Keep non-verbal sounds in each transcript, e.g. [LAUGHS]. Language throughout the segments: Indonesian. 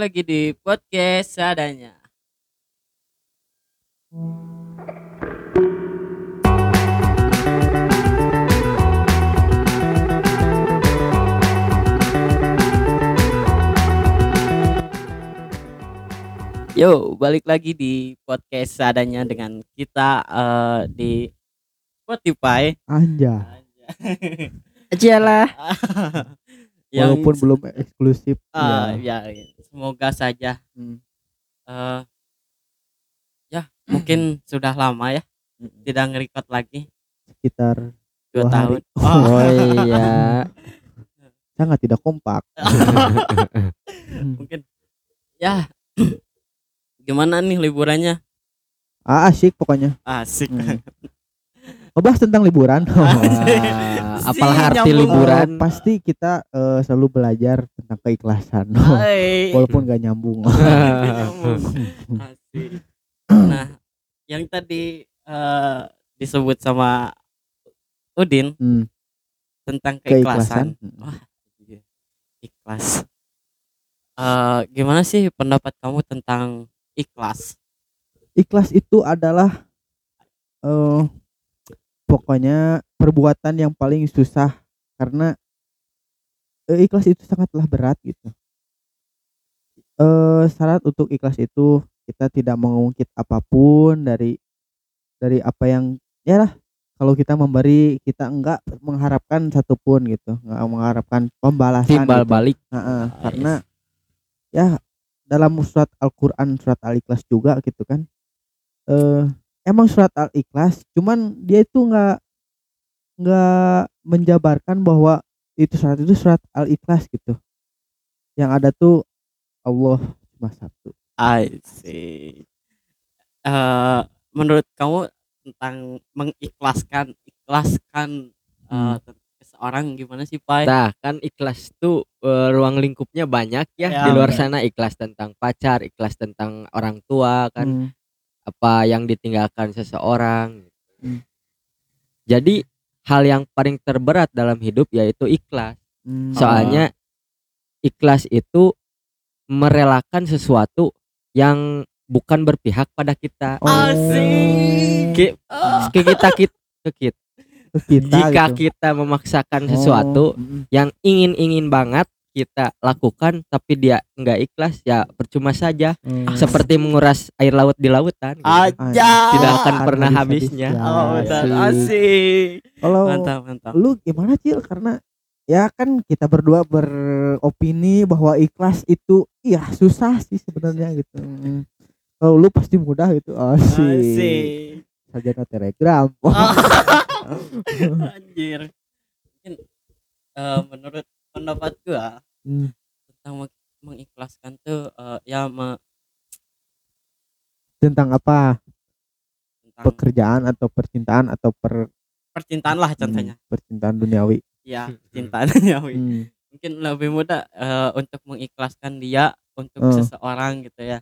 lagi di podcast seadanya. Yo, balik lagi di podcast seadanya dengan kita eh, di Spotify. Anja. Ajalah. [LAUGHS] Walaupun belum eksklusif. Ah, ya. ya, semoga saja. Hmm. eh ya, mungkin sudah lama ya tidak nge-record lagi Sekitar dua Dua tahun. hari. Oh, [LAUGHS] Oh iya. [LAUGHS] sangat tidak kompak. [LAUGHS] mungkin ya. [CLEARS THROAT] Gimana nih liburannya? Ah, asik pokoknya. Asik. Hmm. Ngebahas tentang liburan. [LAUGHS] Wah, apalah arti nyambung. liburan? Pasti kita eh, selalu belajar tentang keikhlasan. Hai. [LAUGHS] Walaupun gak nyambung. [LAUGHS] Nah, yang tadi eh, disebut sama Udin Hmm, tentang keikhlasan. keikhlasan. Wah, iya. ikhlas. Eh, gimana sih pendapat kamu tentang ikhlas? Ikhlas itu adalah eh pokoknya perbuatan yang paling susah karena eh, ikhlas itu sangatlah berat gitu. Eh syarat untuk ikhlas itu kita tidak mengungkit apa pun dari dari apa yang ya lah kalau kita memberi kita enggak mengharapkan satupun gitu nggak mengharapkan pembalasan Timbal gitu. balik. Heeh, karena ya dalam surat Al-Qur'an surat Al-Ikhlas juga gitu kan. Eh emang surat Al-Ikhlas cuman dia itu enggak enggak menjabarkan bahwa itu surat itu surat Al-Ikhlas gitu. Yang ada tuh Allah cuma satu. I see. Eh, menurut kamu tentang mengikhlaskan ikhlaskan eh, Hmm. seseorang gimana sih, Pai? Nah, kan ikhlas tuh eh, ruang lingkupnya banyak ya. Ya, Di luar benar. sana ikhlas tentang pacar, ikhlas tentang orang tua kan, Hmm, apa yang ditinggalkan seseorang. Hmm. Jadi hal yang paling terberat dalam hidup yaitu ikhlas. hmm. Soalnya ikhlas itu merelakan sesuatu yang bukan berpihak pada kita. Oh, Asik. Ki- Ah. ke kita kita ke kita ke kita jika gitu. kita memaksakan Oh, sesuatu mm, yang ingin-ingin banget kita lakukan tapi dia enggak ikhlas ya percuma saja mm. seperti menguras air laut di lautan gitu. Aja. Tidak akan Akan pernah habisnya. Oh, betul. Asik. Kalau Mantap, mantap. lu gimana Cil karena ya kan kita berdua beropini bahwa ikhlas itu iya susah sih sebenarnya gitu Mm. kalau lu pasti mudah gitu asik Asik. sarjana telegram [LAUGHS] [LAUGHS] Anjir. Mungkin eh, menurut pendapat gua Hmm, tentang meng- mengikhlaskan tuh eh, ya me- tentang apa tentang pekerjaan atau percintaan atau per percintaan lah contohnya. hmm, percintaan [LAUGHS] duniawi Ya, Hmm. percintaan ya. Wi. Hmm, Mungkin lebih mudah eh, untuk mengikhlaskan dia untuk Eh. seseorang gitu ya.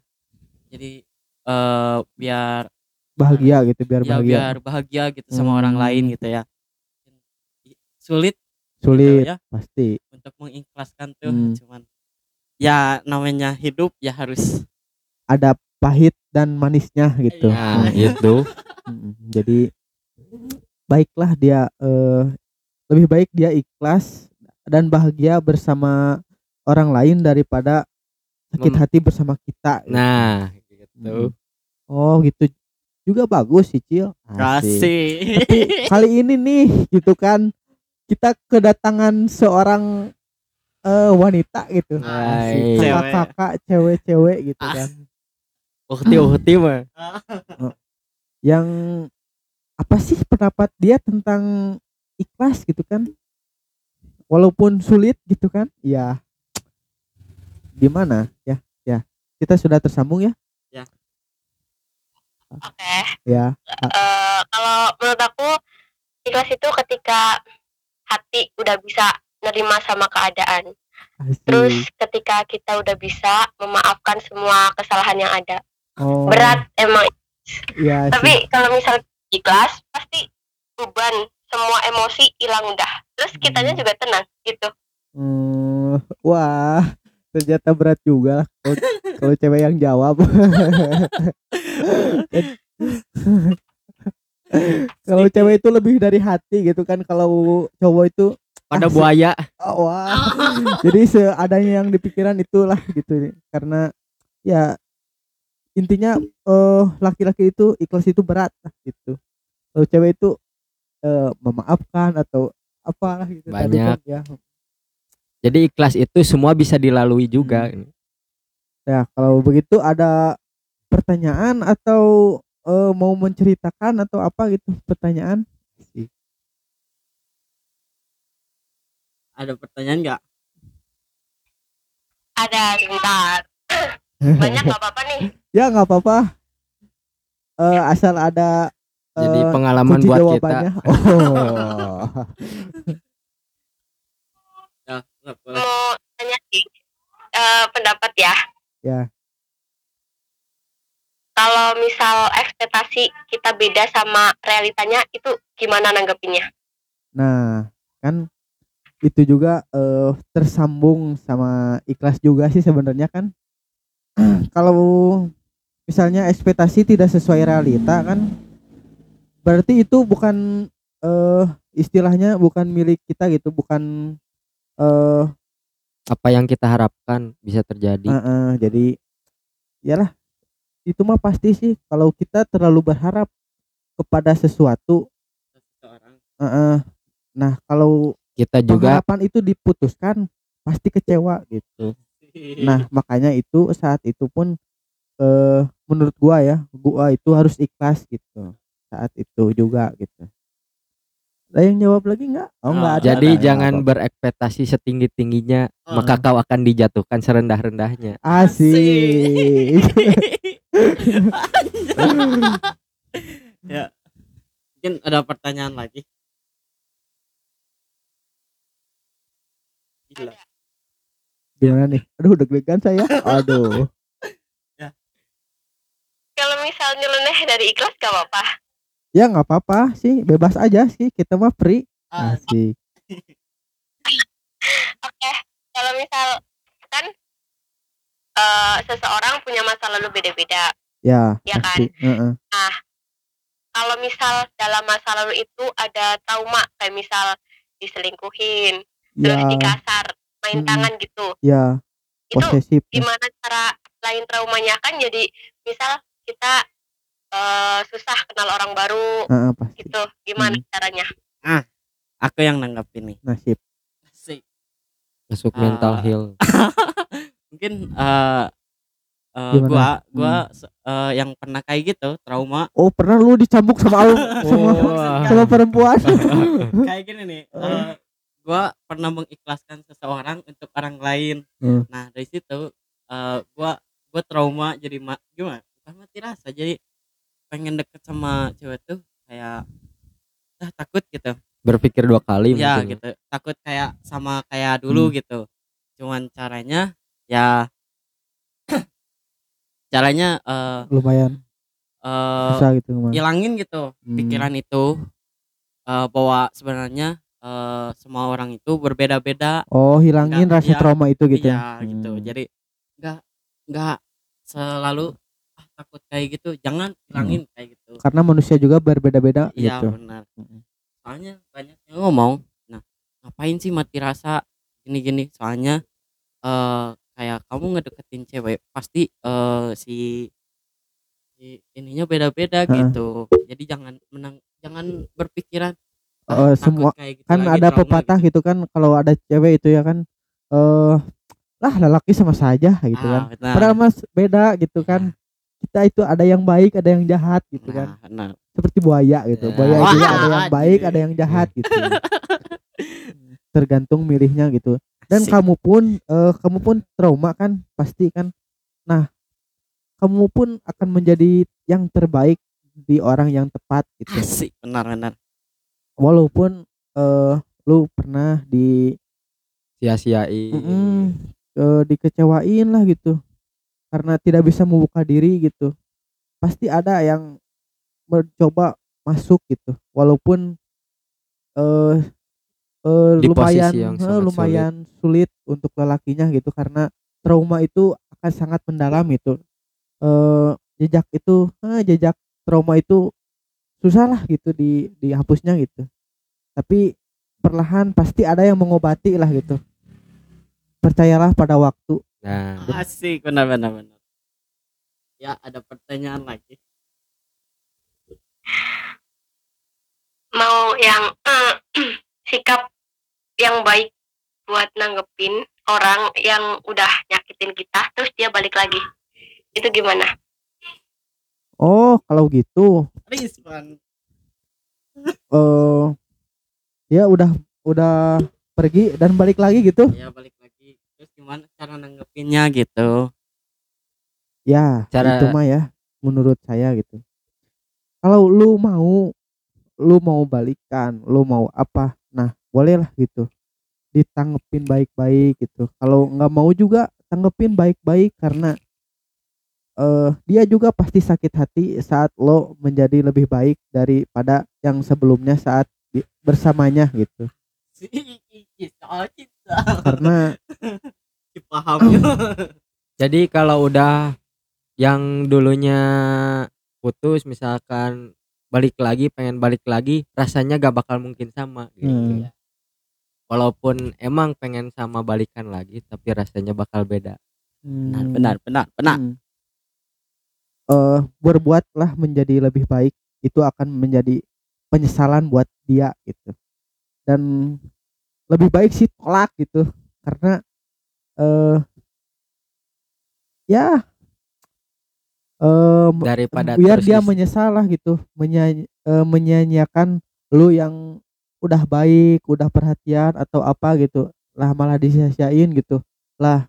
Jadi eh biar bahagia gitu biar ya bahagia biar bahagia gitu sama orang Hmm. lain gitu ya. Sulit sulit gitu ya pasti untuk mengikhlaskan tuh Hmm. cuman ya namanya hidup ya harus ada pahit dan manisnya gitu Iya. Nah, itu Mm, jadi baiklah dia eh, lebih baik dia ikhlas dan bahagia bersama orang lain daripada sakit hati bersama kita. gitu. nah gitu Mm. Oh gitu juga bagus sih Cil. Asik. kasih Tapi kali ini nih gitu kan kita kedatangan seorang eh, wanita gitu. Hai. Asik. Cewek. Kakak-kakak cewek-cewek gitu Ah. kan. ukti ukti mah [LAUGHS] yang apa sih pendapat dia tentang ikhlas gitu kan walaupun sulit gitu kan ya gimana ya ya kita sudah tersambung ya Ya. Oke. ya Eh, kalau menurut aku ikhlas itu ketika hati udah bisa nerima sama keadaan. Terus ketika kita udah bisa memaafkan semua kesalahan yang ada. oh, Berat emang. ya Tapi kalau misal ikhlas pasti beban semua emosi hilang udah. Terus kitanya Hmm. juga tenang gitu. Hmm, wah ternyata berat juga kalau cewek yang jawab [LAUGHS] kalau cewek itu lebih dari hati gitu kan kalau cowok itu pada Asik. [LAUGHS] buaya. Oh, wah. Jadi seadanya yang dipikiran itulah gitu karena ya intinya eh laki-laki itu ikhlas itu berat lah gitu. Kalau cewek itu eh, memaafkan atau apalah gitu Banyak. kan, ya. Jadi ikhlas itu semua bisa dilalui juga. Ya, kalau begitu ada pertanyaan atau eh, mau menceritakan atau apa gitu pertanyaan? Ada pertanyaan nggak? Ada sebentar. [LAUGHS] Banyak nggak apa-apa nih. ya nggak apa-apa. Eh, asal ada jadi eh, pengalaman kunci buat kita jawabannya. [LAUGHS] Oh. Ya. Mau tanya sih eh, pendapat ya. Ya. Kalau misal ekspektasi kita beda sama realitanya itu gimana nanggepinnya? Nah, kan itu juga eh, tersambung sama ikhlas juga sih sebenarnya kan. [CLEARS THROAT] Kalau misalnya ekspektasi tidak sesuai realita kan berarti itu bukan eh istilahnya bukan milik kita gitu, bukan eh apa yang kita harapkan bisa terjadi Heeh, jadi yalah itu mah pasti sih kalau kita terlalu berharap kepada sesuatu. Seseorang. heeh. nah kalau kita juga pengharapan itu diputuskan pasti kecewa gitu. Nah makanya itu saat itu pun eh menurut gua ya gua itu harus ikhlas gitu. Saat itu juga gitu. Ada yang jawab lagi nggak? Oh nggak ada jadi ada, jangan apa-apa. berekspektasi setinggi tingginya Ah. maka kau akan dijatuhkan serendah rendahnya asik [LAUGHS] ya. Mungkin ada pertanyaan lagi. Gila. gimana nih aduh deg-degan saya aduh Kalau misal nyeleneh dari ikhlas gak apa-apa. ya nggak apa-apa sih bebas aja sih kita mah free Ah, asik [LAUGHS] Oke. Kalau misal kan eh, seseorang punya masa lalu beda-beda, ya ya kan? pasti Heeh. Kalau misal dalam masa lalu itu ada trauma kayak misal diselingkuhin, terus ya dikasar, main Mm-mm. tangan gitu. ya Itu posesif gimana cara lain traumanya kan jadi misal kita eh, susah kenal orang baru Heeh, pasti gitu gimana Hmm. caranya aku yang nanggapin nih. nasib Asik. masuk Ah. mental heal [LAUGHS] Mungkin eh eh, Gimana? gua gua se- eh, yang pernah kayak gitu trauma. Oh pernah lu dicambuk sama al [LAUGHS] sama, Wah. sama perempuan? [LAUGHS] [LAUGHS] Kayak gini nih eh, gua pernah mengikhlaskan seseorang untuk orang lain. Hmm. nah dari situ eh, gua gua trauma jadi ma gimana? Bukan mati rasa jadi pengen deket sama cewek tuh kayak ah, takut gitu. Berpikir dua kali ya mungkin. gitu. Takut kayak sama kayak dulu Hmm. gitu. Cuman caranya ya. [COUGHS] Caranya eh lumayan. eh, susah gitu ke mana ilangin gitu Hmm. pikiran itu eh, bahwa sebenarnya eh, semua orang itu berbeda-beda. Oh hilangin Enggak, rasa iya. trauma itu gitu iya gitu. Hmm. jadi nggak nggak selalu ah, takut kayak gitu. Jangan hilangin kayak gitu. Karena manusia juga berbeda-beda iya gitu. benar. Mm. soalnya banyak yang ngomong nah ngapain sih mati rasa gini-gini? Soalnya eh kayak kamu ngedeketin cewek pasti eh si si ininya beda-beda Heeh. gitu jadi jangan menang jangan berpikiran "Ah, takut semua kayak gitu kan lagi, ada trauma pepatah gitu kan kalau ada cewek itu ya kan eh lah lelaki sama saja gitu Ah, kan benar. padahal mas beda gitu kan kita itu ada yang baik ada yang jahat gitu kan Nah, benar. seperti buaya gitu Ya. buaya juga ada yang baik anjir. ada yang jahat gitu [LAUGHS] tergantung milihnya gitu dan Asik. kamu pun eh, kamu pun trauma kan pasti kan? Nah kamu pun akan menjadi yang terbaik di orang yang tepat gitu. Asik, benar benar. walaupun eh lu pernah di sia-siain. Mm, eh, dikecewain lah gitu. Karena tidak bisa membuka diri gitu. Pasti ada yang mencoba masuk gitu. Walaupun eh eh, Di lumayan yang eh, sangat lumayan sulit. untuk lelakinya gitu karena trauma itu akan sangat mendalam gitu. Eh jejak itu eh, jejak trauma itu susah lah gitu di dihapusnya gitu. Tapi perlahan pasti ada yang mengobati lah gitu. Percayalah pada waktu. Nah, Asik benar benar benar. Ya ada pertanyaan lagi. Mau yang eh, sikap yang baik buat nanggepin orang yang udah nyakitin kita terus dia balik lagi. Itu gimana? Oh, kalau gitu Rizwan. [LAUGHS] eh ya udah udah pergi dan balik lagi gitu. Ya balik lagi. Terus gimana cara nanggepinnya gitu? Ya, Cara- itu mah ya menurut saya gitu. Kalau lu mau lu mau balikan, lu mau apa? Nah, bolehlah gitu. Ditanggepin baik-baik gitu. Kalau nggak mau juga tanggepin baik-baik karena eh dia juga pasti sakit hati saat lo menjadi lebih baik daripada yang sebelumnya saat bersamanya gitu. Karena [LAUGHS] Dipahamnya. [CLEARS THROAT] jadi kalau udah yang dulunya putus misalkan balik lagi pengen balik lagi rasanya gak bakal mungkin sama gitu Hmm. ya. Walaupun emang pengen sama balikan lagi tapi rasanya bakal beda. benar hmm, benar benar benar. Hmm. Eh, berbuatlah menjadi lebih baik itu akan menjadi penyesalan buat dia gitu dan lebih baik sih tolak gitu karena eh ya eh Daripada biar terus dia menyesal lah gitu menyanyi, eh, menyanyiakan lu yang udah baik udah perhatian atau apa gitu lah malah disia-siain gitu lah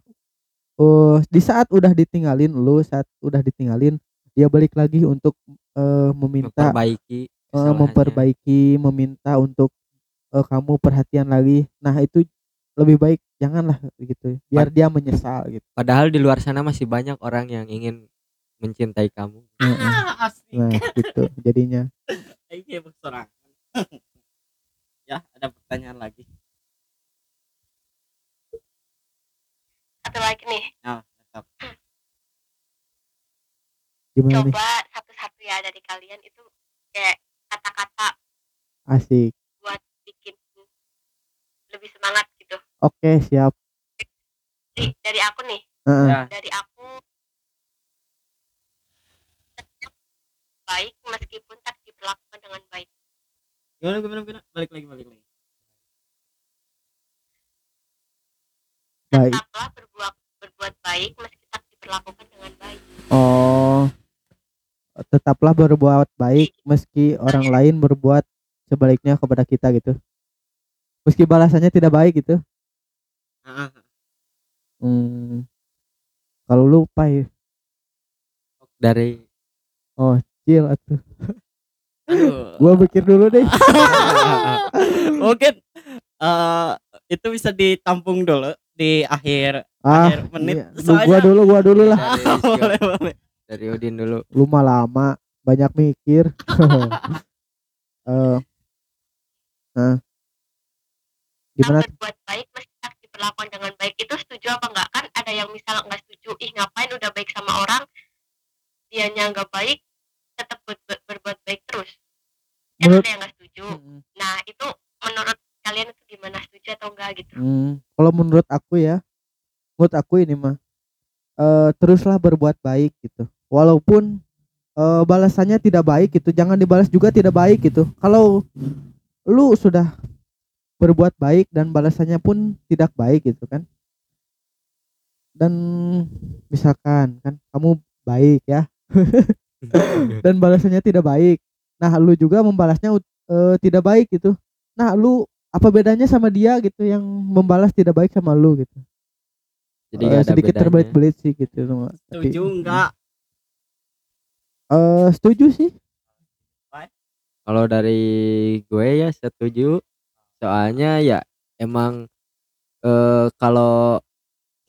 eh di saat udah ditinggalin lu saat udah ditinggalin dia balik lagi untuk eh, meminta memperbaiki eh, kesalahannya. memperbaiki meminta untuk eh, kamu perhatian lagi nah itu lebih baik janganlah gitu biar Pad- dia menyesal gitu Padahal di luar sana masih banyak orang yang ingin mencintai kamu. Heeh. Ah, [LAUGHS] asik. nah gitu jadinya. [LAUGHS] ya, ada pertanyaan lagi. Satu lagi nih, Nah, tetap. gimana coba satu-satu ya dari kalian itu kayak kata-kata asik buat bikin lebih semangat gitu. oke siap Dari, dari aku nih, Heeh. Ya, dari aku tetap baik meskipun tak. Gimana gimana gimana? Balik lagi balik lagi. baik Tetaplah berbuat berbuat baik meski tak diperlakukan dengan baik. oh tetaplah berbuat baik meski orang lain berbuat sebaliknya kepada kita gitu meski balasannya tidak baik gitu hmm. kalau lupa ya dari Cil atuh. [LAUGHS] gua pikir dulu deh [LAUGHS] Mungkin eh itu bisa ditampung dulu di akhir ah akhir menit. iya. Soalnya gua dulu gua dulu lah dari, Sio- boleh boleh. dari Udin dulu. lu mah lama banyak mikir [LAUGHS] eh nah. gimana berbuat baik meski tak diperlakukan dengan baik itu setuju apa enggak kan ada yang misal nggak setuju ih ngapain udah baik sama orang dianya nggak baik tetap ber- ber- kan Menurut- ada yang nggak setuju nah itu menurut kalian itu gimana setuju atau enggak gitu Hmm, kalau menurut aku ya, menurut aku ini mah eh teruslah berbuat baik gitu. Walaupun eh, balasannya tidak baik gitu, jangan dibalas juga tidak baik gitu. Kalau lu sudah berbuat baik dan balasannya pun tidak baik gitu kan. Dan misalkan kan kamu baik ya [LAUGHS] [LAUGHS] dan balasannya tidak baik. Nah, lu juga membalasnya eh, tidak baik gitu. Nah, lu apa bedanya sama dia gitu yang membalas tidak baik sama lu gitu Jadi gak ada sedikit terbelit-belit sih gitu semua tapi Setuju enggak? eh setuju sih Kalau dari gue ya setuju. Soalnya ya emang eh kalau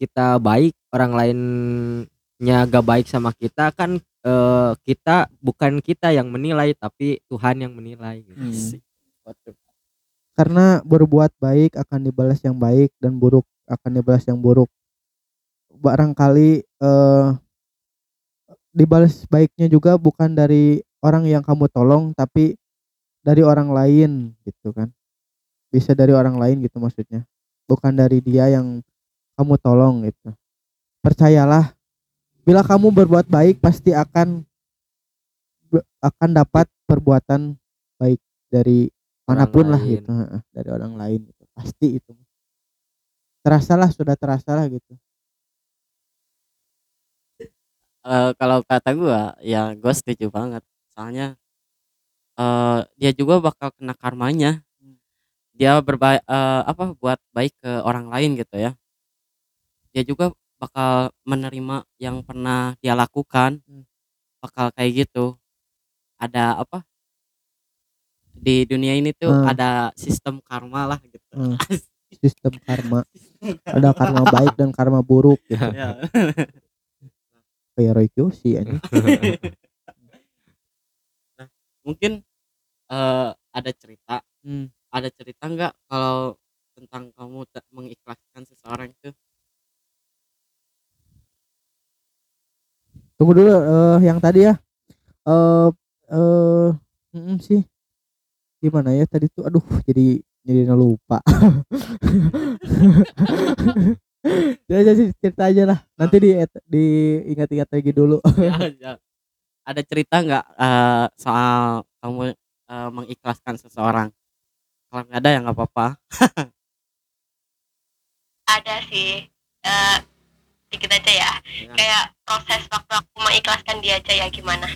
kita baik orang lainnya gak baik sama kita kan eh kita bukan kita yang menilai tapi Tuhan yang menilai gitu. Hmm. Waduh. karena berbuat baik akan dibalas yang baik dan buruk akan dibalas yang buruk barangkali eh dibalas baiknya juga bukan dari orang yang kamu tolong tapi dari orang lain gitu kan bisa dari orang lain gitu maksudnya bukan dari dia yang kamu tolong gitu percayalah bila kamu berbuat baik pasti akan akan dapat perbuatan baik dari mana pun lah lain. gitu dari orang lain gitu. Pasti itu. Terasalah sudah terasalah gitu. Eh, kalau kata gua ya gua setuju banget. Soalnya eh dia juga bakal kena karmanya. Dia berbaik apa buat baik ke orang lain gitu ya. Dia juga bakal menerima yang pernah dia lakukan Hmm. bakal kayak gitu ada apa di dunia ini tuh Hmm. ada sistem karma lah gitu Hmm. [LAUGHS] sistem karma ada karma baik dan karma buruk gitu Ya. [LAUGHS] kayak Roy Kiyoshi ini [LAUGHS] mungkin eh ada cerita Hmm. ada cerita nggak kalau tentang kamu mengikhlaskan seseorang itu tunggu dulu eh yang tadi ya. Eh eh mm, sih. Gimana ya tadi tuh? Aduh jadi jadi lupa. [LAUGHS] Ya jadi cerita aja lah. Nanti di diingat-ingat lagi dulu. Ya, ya. ada cerita nggak eh, soal kamu eh, mengikhlaskan seseorang? Kalau nggak ada ya nggak apa-apa. [LAUGHS] Ada sih. Eh sedikit aja ya. Ya. kayak proses waktu aku mengikhlaskan dia aja ya gimana?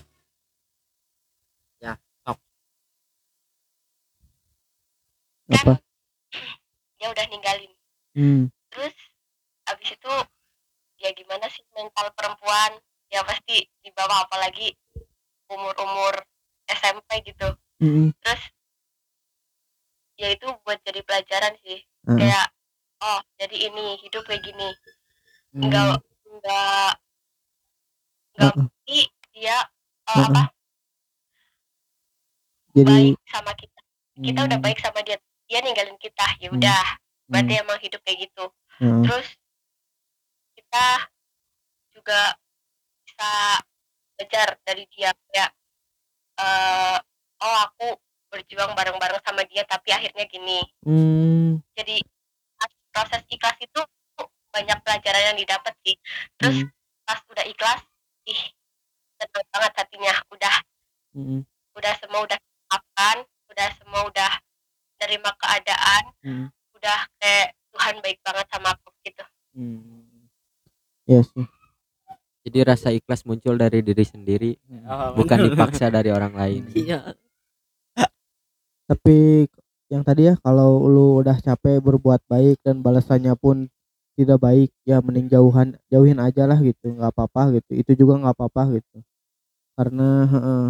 Apa? [CLEARS THROAT] Dia udah ninggalin. Hmm. terus abis itu ya gimana sih mental perempuan? Ya pasti di bawah apalagi umur-umur SMP gitu. Mm-mm. terus ya itu buat jadi pelajaran sih. Heeh. kayak oh jadi ini hidup kayak gini Hmm. enggak enggak enggak Heeh. pasti dia Heeh. apa. Jadi baik sama kita. Kita udah hmm, baik sama dia. Dia ninggalin kita. Ya Hmm. udah. Hmm, berarti emang hidup kayak gitu. Heeh. terus kita juga bisa belajar dari dia. Kayak eh oh aku berjuang bareng-bareng sama dia tapi akhirnya gini. Hmm, jadi proses ikhlas itu banyak pelajaran yang didapat sih. Terus hmm, pas udah ikhlas ih seneng banget hatinya. Udah hmm, udah semua udah maafkan udah semua udah nerima keadaan hmm, udah kayak Tuhan baik banget sama aku gitu. Hmm. Iya sih. Jadi rasa ikhlas muncul dari diri sendiri, bukan dipaksa dari orang lain. [LAUGHS] iya. Tapi yang tadi ya kalau lu udah capek berbuat baik dan balasannya pun tidak baik ya mending jauhan jauhin aja lah gitu nggak apa-apa gitu. Itu juga nggak apa-apa gitu. Karena heeh,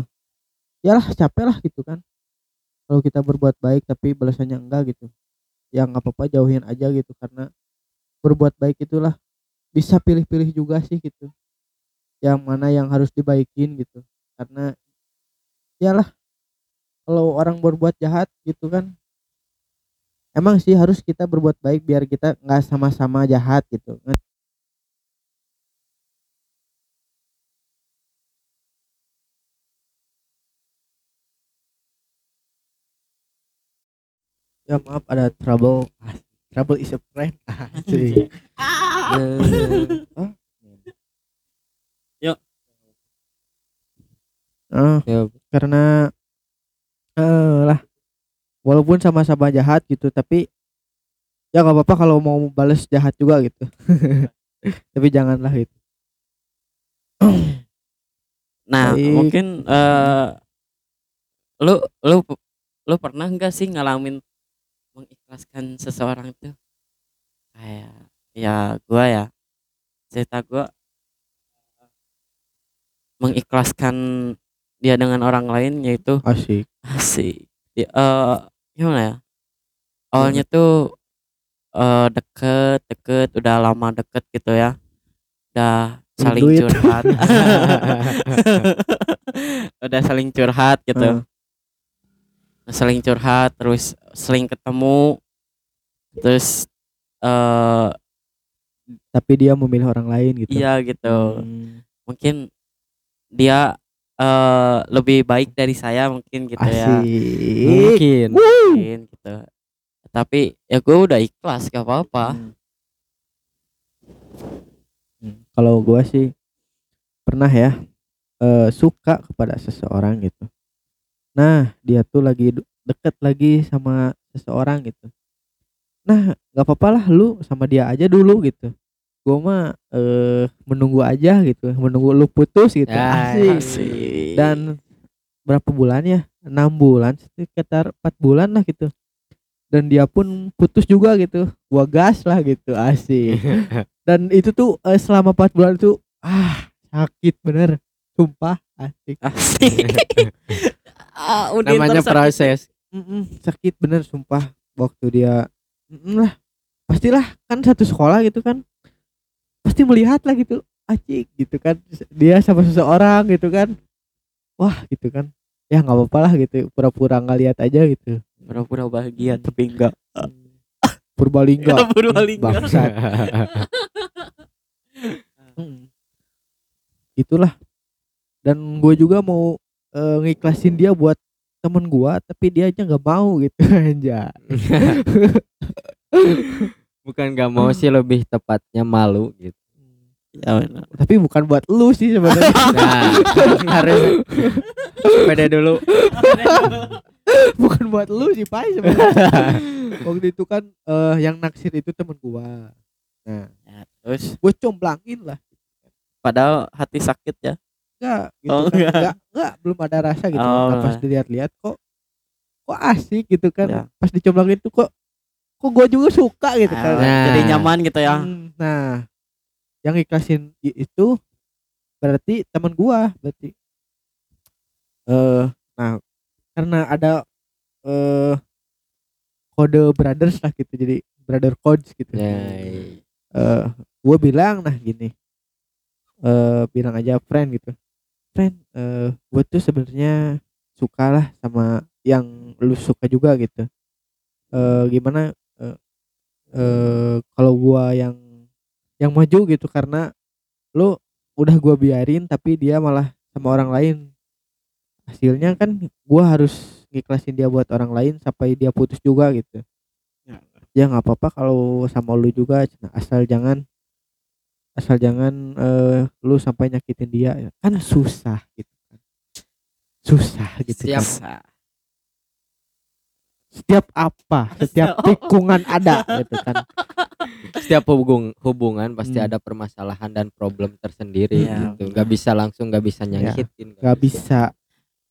ya lah capek lah gitu kan. Kalau kita berbuat baik tapi balasannya enggak gitu ya nggak apa-apa jauhin aja gitu. Karena berbuat baik itulah bisa pilih-pilih juga sih gitu. Yang mana yang harus dibaikin gitu. Karena yalah kalau orang berbuat jahat gitu kan emang sih harus kita berbuat baik biar kita nggak sama-sama jahat gitu ya maaf ada trouble. Trouble is a friend. [LAUGHS] Asik. [LAUGHS] Ah, Ya, karena eh lah walaupun sama-sama jahat gitu tapi ya nggak apa-apa kalau mau balas jahat juga gitu. [LAUGHS] Tapi janganlah gitu. Nah Baik. mungkin eh lu lu lu pernah nggak sih ngalamin mengikhlaskan seseorang itu? Kayak ya gua ya cerita gua mengikhlaskan dia dengan orang lain yaitu asik. Asik. Di- eh gimana ya? Awalnya tuh eh deket deket udah lama deket gitu ya. Udah saling duit. curhat. [LAUGHS] Udah saling curhat gitu. Saling curhat terus sering ketemu. Terus eh tapi dia memilih orang lain gitu. Iya gitu. Hmm, mungkin dia eh lebih baik dari saya mungkin gitu ya. Asik. Mungkin Wuh. mungkin gitu. Tapi ya gue udah ikhlas gak apa-apa. Hmm. Hmm, kalau gua sih pernah ya eh, suka kepada seseorang gitu. Nah dia tuh lagi de- deket lagi sama seseorang gitu. Nah nggak apa-apa lah lu sama dia aja dulu gitu gua mah eh, menunggu aja gitu menunggu lu putus gitu. Ya, asik. Asik. dan berapa bulan ya? Enam bulan sekitar empat bulan lah gitu. Dan dia pun putus juga gitu. Gua gas lah gitu asik. [LAUGHS] Dan itu tuh eh, selama empat bulan itu ah sakit bener. Sumpah asik. Asik. [LAUGHS] Ah, udah namanya proses. Mm-mm, sakit bener sumpah. Waktu dia Mm-mm lah. Pastilah kan satu sekolah gitu kan pasti melihat lah gitu. Acik gitu kan. Dia sama seseorang gitu kan. Wah gitu kan. Ya nggak apa-apa lah gitu. Pura-pura nggak lihat aja gitu. Pura-pura bahagia tapi enggak Purbalingga [LAUGHS] Purbalingga. bangsat. Mm. itulah. Dan gue juga mau eh, ngiklasin dia buat temen gua tapi dia aja nggak mau gitu [LAUGHS] aja [LAUGHS] bukan gak mau sih lebih tepatnya malu gitu. Ya benar. Tapi bukan buat lu sih sebenarnya. [LAUGHS] Nah harus. Beda dulu. [LAUGHS] Bukan buat lu sih pai sebenarnya. [LAUGHS] Waktu itu kan eh, yang naksir itu temen gua. Nah Ya, terus? gue comblangin lah. Padahal hati sakit ya? Enggak gitu Oh, kan. enggak. enggak enggak belum ada rasa gitu. Oh. Nah, pas dilihat-lihat kok kok asik gitu kan. Ya. pas dicomblangin tuh kok kok gue juga suka gitu kan. Ah, Nah. jadi nyaman gitu ya. Hmm, nah yang ikhlasin i- itu berarti teman gua berarti. Eh nah karena ada eh kode brothers lah gitu jadi brother codes gitu. Ya eh gue bilang nah gini. Eh bilang aja friend gitu. Friend eh gue tuh sebenarnya suka lah sama yang lu suka juga gitu. Eh gimana eh eh kalau gua yang yang maju gitu karena lu udah gua biarin tapi dia malah sama orang lain hasilnya kan gua harus ngiklasin dia buat orang lain sampai dia putus juga gitu Ya. ya nggak apa-apa kalau sama lu juga asal jangan asal jangan eh, lu sampai nyakitin dia ya. kan susah gitu kan susah gitu Siap. kan setiap apa? Setiap [LAUGHS] tikungan ada gitu kan. Setiap hubung hubungan pasti Hmm. ada permasalahan dan problem tersendiri Iya, gitu. Nggak bisa langsung nggak bisa nyakitin nggak bisa.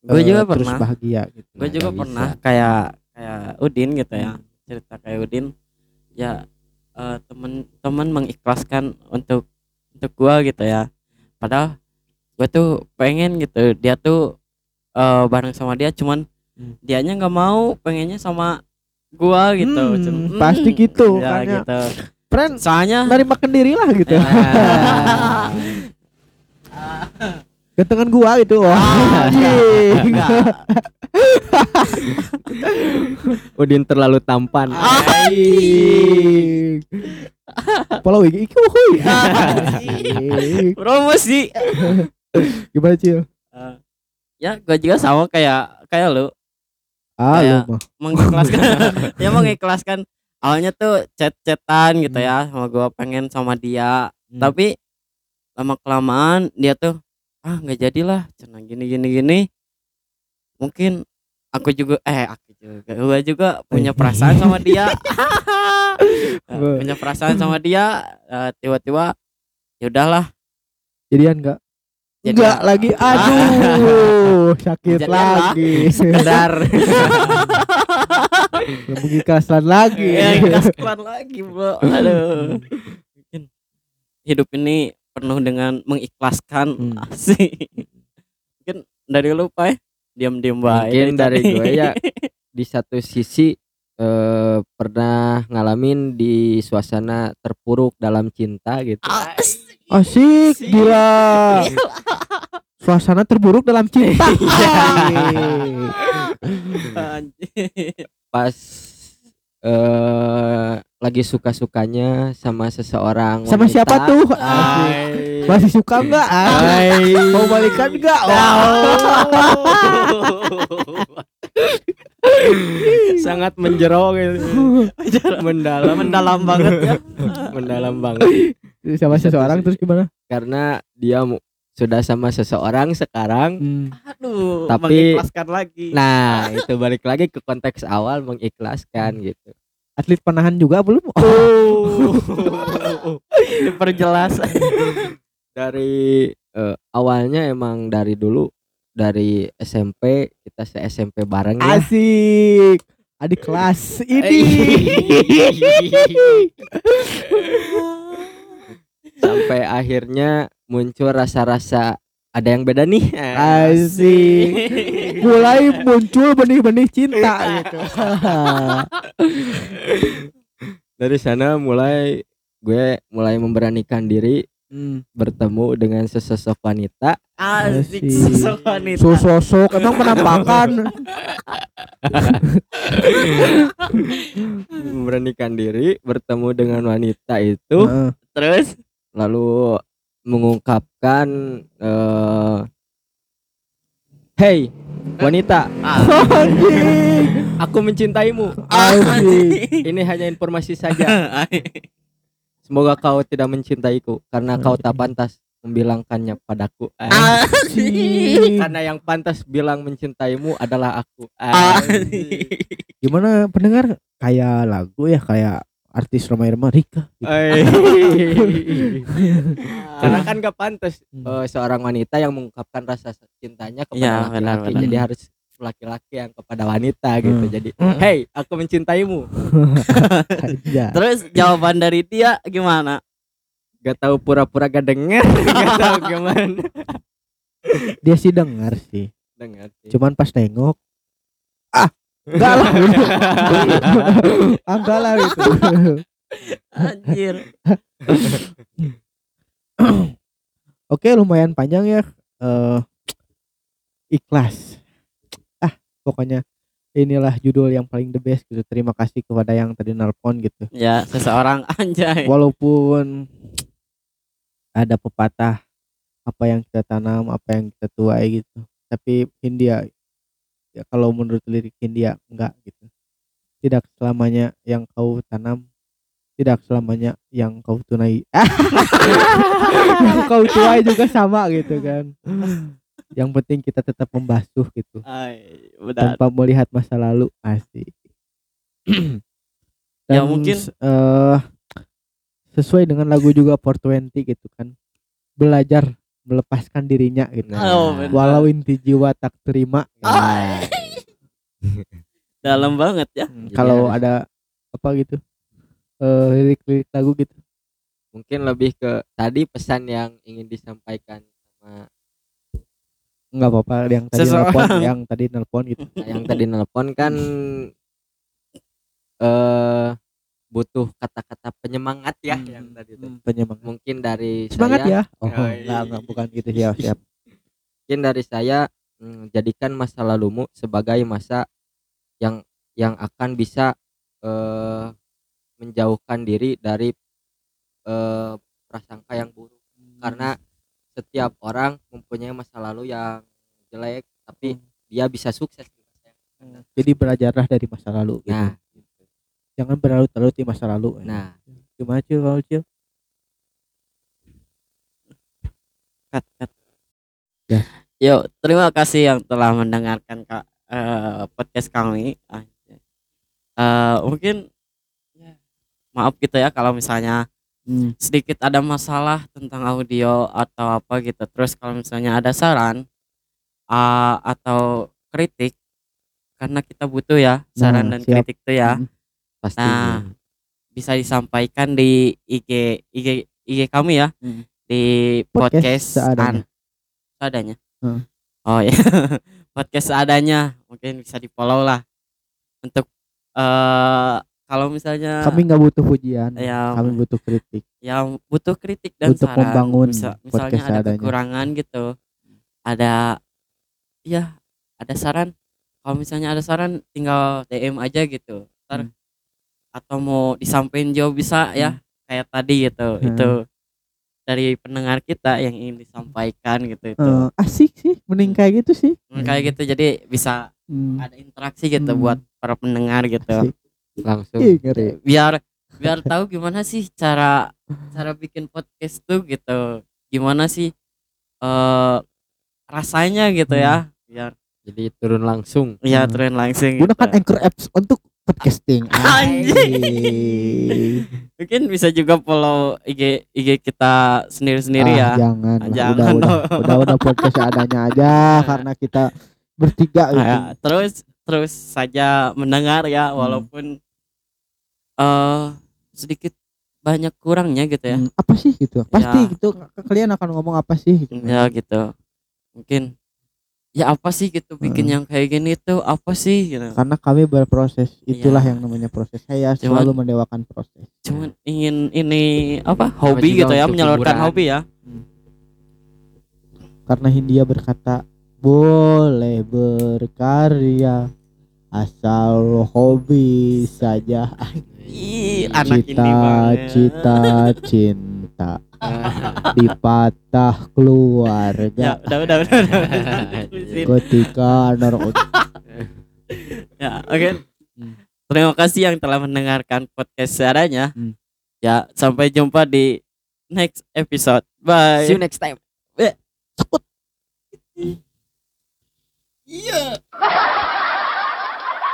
gue eh, juga terus pernah. bahagia gitu. Gue Nah, juga nggak pernah bisa. kayak kayak Udin gitu ya. Hmm. cerita kayak Udin. Ya eh, temen-temen mengikhlaskan untuk untuk gua gitu ya. Padahal gue tuh pengen gitu. Dia tuh eh, bareng sama dia cuman Hmm. dianya nggak mau pengennya sama gua gitu Hmm, Cun- pasti gitu, ya makanya. gitu friend soalnya dari makan diri lah gitu [LAUGHS] Ah. gantengan gua gitu wah anjing. [LAUGHS] Udin terlalu tampan. Pola wigi iki. [LAUGHS] Anjing. promosi Gimana Cil? Eh, ya gue juga sama kayak kayak lu Ah, Kayak- mengikhlaskan [LAUGHS] ya mengikhlaskan. Awalnya tuh chat-chatan gitu ya sama gua pengen sama dia. Hmm. tapi lama kelamaan dia tuh ah nggak jadilah cina gini gini gini. Mungkin aku juga eh aku juga gua juga punya perasaan sama dia. [LAUGHS] Eh, punya perasaan sama dia eh, tiba-tiba ya udahlah. Jadian enggak? Jadi- Enggak lagi. Aduh, sakit lagi. sekedar Mengikhlaskan [LAUGHS] lagi. ya lagi bro. Aduh. Mungkin hidup ini penuh dengan mengikhlaskan. Hmm. asik. Mungkin dari lu Pai diam-diam baik mungkin dari gue ya. [LAUGHS] Di satu sisi eh, pernah ngalamin di suasana terpuruk dalam cinta gitu asik Asik, gila. [LAUGHS] Suasana terburuk dalam cinta. [LAUGHS] Anjir. pas eh lagi suka-sukanya sama seseorang Sama wanita. siapa tuh? Asik. Masih suka enggak? Mau balikan enggak? [LAUGHS] sangat menjerok gitu. mendalam mendalam banget ya mendalam banget Sama seseorang terus gimana? karena dia sudah sama seseorang sekarang Hmm. aduh Tapi- mengikhlaskan lagi nah [LAUGHS] itu balik lagi ke konteks awal mengikhlaskan gitu Atlet panahan juga belum? [LAUGHS] diperjelas [LAUGHS] dari eh, awalnya emang dari dulu dari SMP kita se SMP bareng ya Asik. Adik kelas ini. Sampai akhirnya muncul rasa-rasa ada yang beda nih Asik. Mulai muncul benih-benih cinta gitu. [LAUGHS] dari sana mulai gue mulai memberanikan diri Hmm. bertemu dengan sesosok wanita asik Asik. sosok wanita So sosok emang penampakan. [LAUGHS] memberanikan diri bertemu dengan wanita itu Heeh. terus lalu mengungkapkan eh Hey wanita. Anjing. aku mencintaimu. Asik. ini hanya informasi saja. Semoga kau tidak mencintaiku karena kau tak pantas membilangkannya padaku. Karena yang pantas bilang mencintaimu adalah aku. Gimana pendengar? Kayak lagu ya kayak artis Roma Irma Rika. gitu. [LAUGHS] karena kan gak pantas Hmm. eh, seorang wanita yang mengungkapkan rasa cintanya kepada Ya, laki-laki benar-benar. jadi harus laki-laki yang kepada wanita gitu Hmm. jadi hey aku mencintaimu Aja. [LAUGHS] terus jawaban dari dia gimana gak tahu pura-pura gak denger [LAUGHS] gak tahu gimana Dia sih dengar sih. dengar sih. Cuman pas nengok ah enggak lah. Ah, [LAUGHS] enggak lah gitu. Anjir. [COUGHS] Oke lumayan panjang ya eh ikhlas. Ah pokoknya inilah judul yang paling the best gitu. Terima kasih kepada yang tadi nelpon gitu. Ya seseorang anjay. Walaupun ada pepatah apa yang kita tanam apa yang kita tuai gitu. Tapi Hindia ya kalau menurut lirik Hindia enggak gitu. Tidak selamanya yang kau tanam tidak selamanya yang kau tunai. Yang [LAUGHS] kau tuai juga sama gitu kan. Yang penting kita tetap membasuh gitu. Ay, benar. Tanpa melihat masa lalu asik. [CLEARS THROAT] Ya, Dan, mungkin- eh sesuai dengan lagu juga 420 gitu kan. Belajar melepaskan dirinya gitu. Nah. Oh, walau inti jiwa tak terima. Nah, [LAUGHS] dalam banget ya. Hmm, kalau harus- ada apa gitu eh lirik-lirik lagu gitu. Mungkin lebih ke tadi pesan yang ingin disampaikan sama nggak apa-apa yang tadi Seseorang. nelpon yang tadi nelpon gitu. Yang tadi nelpon kan eh butuh kata-kata penyemangat ya Hmm, yang tadi itu. penyemangat. Mungkin dari semangat saya, ya? Oh Yoi. enggak enggak bukan gitu. Siap [LAUGHS] siap. Mungkin dari saya mm, jadikan masa lalumu sebagai masa yang yang akan bisa eh menjauhkan diri dari eh prasangka yang buruk. Karena setiap orang mempunyai masa lalu yang jelek tapi dia bisa sukses jadi belajarlah dari masa lalu gitu. nah jangan berlarut-larut di masa lalu nah gimana cil kalau cil cut, cut. Ya. Yuk, terima kasih yang telah mendengarkan kak eh, podcast kami. Eh, mungkin ya, maaf gitu ya kalau misalnya Hmm. sedikit ada masalah tentang audio atau apa gitu. Terus kalau misalnya ada saran ah, atau kritik karena kita butuh ya saran Nah, dan siap. kritik tuh ya Hmm. Pasti Nah, bisa disampaikan di IG IG IG kami ya Hmm. di Podcast podcast, seadanya. an- seadanya. Hmm. Oh ya [LAUGHS] podcast seadanya mungkin bisa di follow lah untuk eh kalau misalnya kami nggak butuh pujian ya kami butuh kritik yang butuh kritik dan Untuk saran membangun podcast misalnya ada seadanya. kekurangan gitu ada ya ada saran kalau misalnya ada saran tinggal DM aja gitu ntar Hmm. Atau mau disampaikan jauh bisa ya kayak tadi gitu Hmm. itu dari pendengar kita yang ingin disampaikan gitu itu Eh, asik sih mending kayak gitu sih Hmm, kayak gitu jadi bisa Hmm, ada interaksi gitu Hmm. buat para pendengar gitu asik. langsung Ih, ngeri. biar biar tahu gimana sih cara cara bikin podcast tuh gitu gimana sih eh rasanya gitu ya biar jadi turun langsung ya Hmm. turun langsung gitu. gunakan Anchor apps untuk podcasting [LAUGHS] Anjing. Mungkin bisa juga follow IG IG kita sendiri-sendiri Ah, ya jangan. Jangan udah, udah, udah udah podcast adanya aja [LAUGHS] karena kita bertiga gitu. Nah, terus terus saja mendengar ya Hmm. walaupun eh sedikit banyak kurangnya gitu ya Hmm, apa sih gitu pasti Ya. gitu kalian akan ngomong apa sih gitu ya gitu mungkin ya apa sih gitu bikin Hmm. yang kayak gini tuh? Apa sih? Gitu. Karena kami berproses. Itulah Ya. yang namanya proses. Saya Cuman- selalu mendewakan proses. cuman ingin ini apa hobi gitu ya menyalurkan hiburan. hobi ya? Karena Hindia berkata boleh berkarya asal hobi saja. Ih, anak ini banget. cita-cita cinta dipatah ya keluarga udah udah udah, udah, udah. Terusin. [LAUGHS] ketika Nor ya oke Hmm. terima kasih yang telah mendengarkan podcast seadanya Hmm. ya sampai jumpa di next episode bye see you next time Iya. [LAUGHS]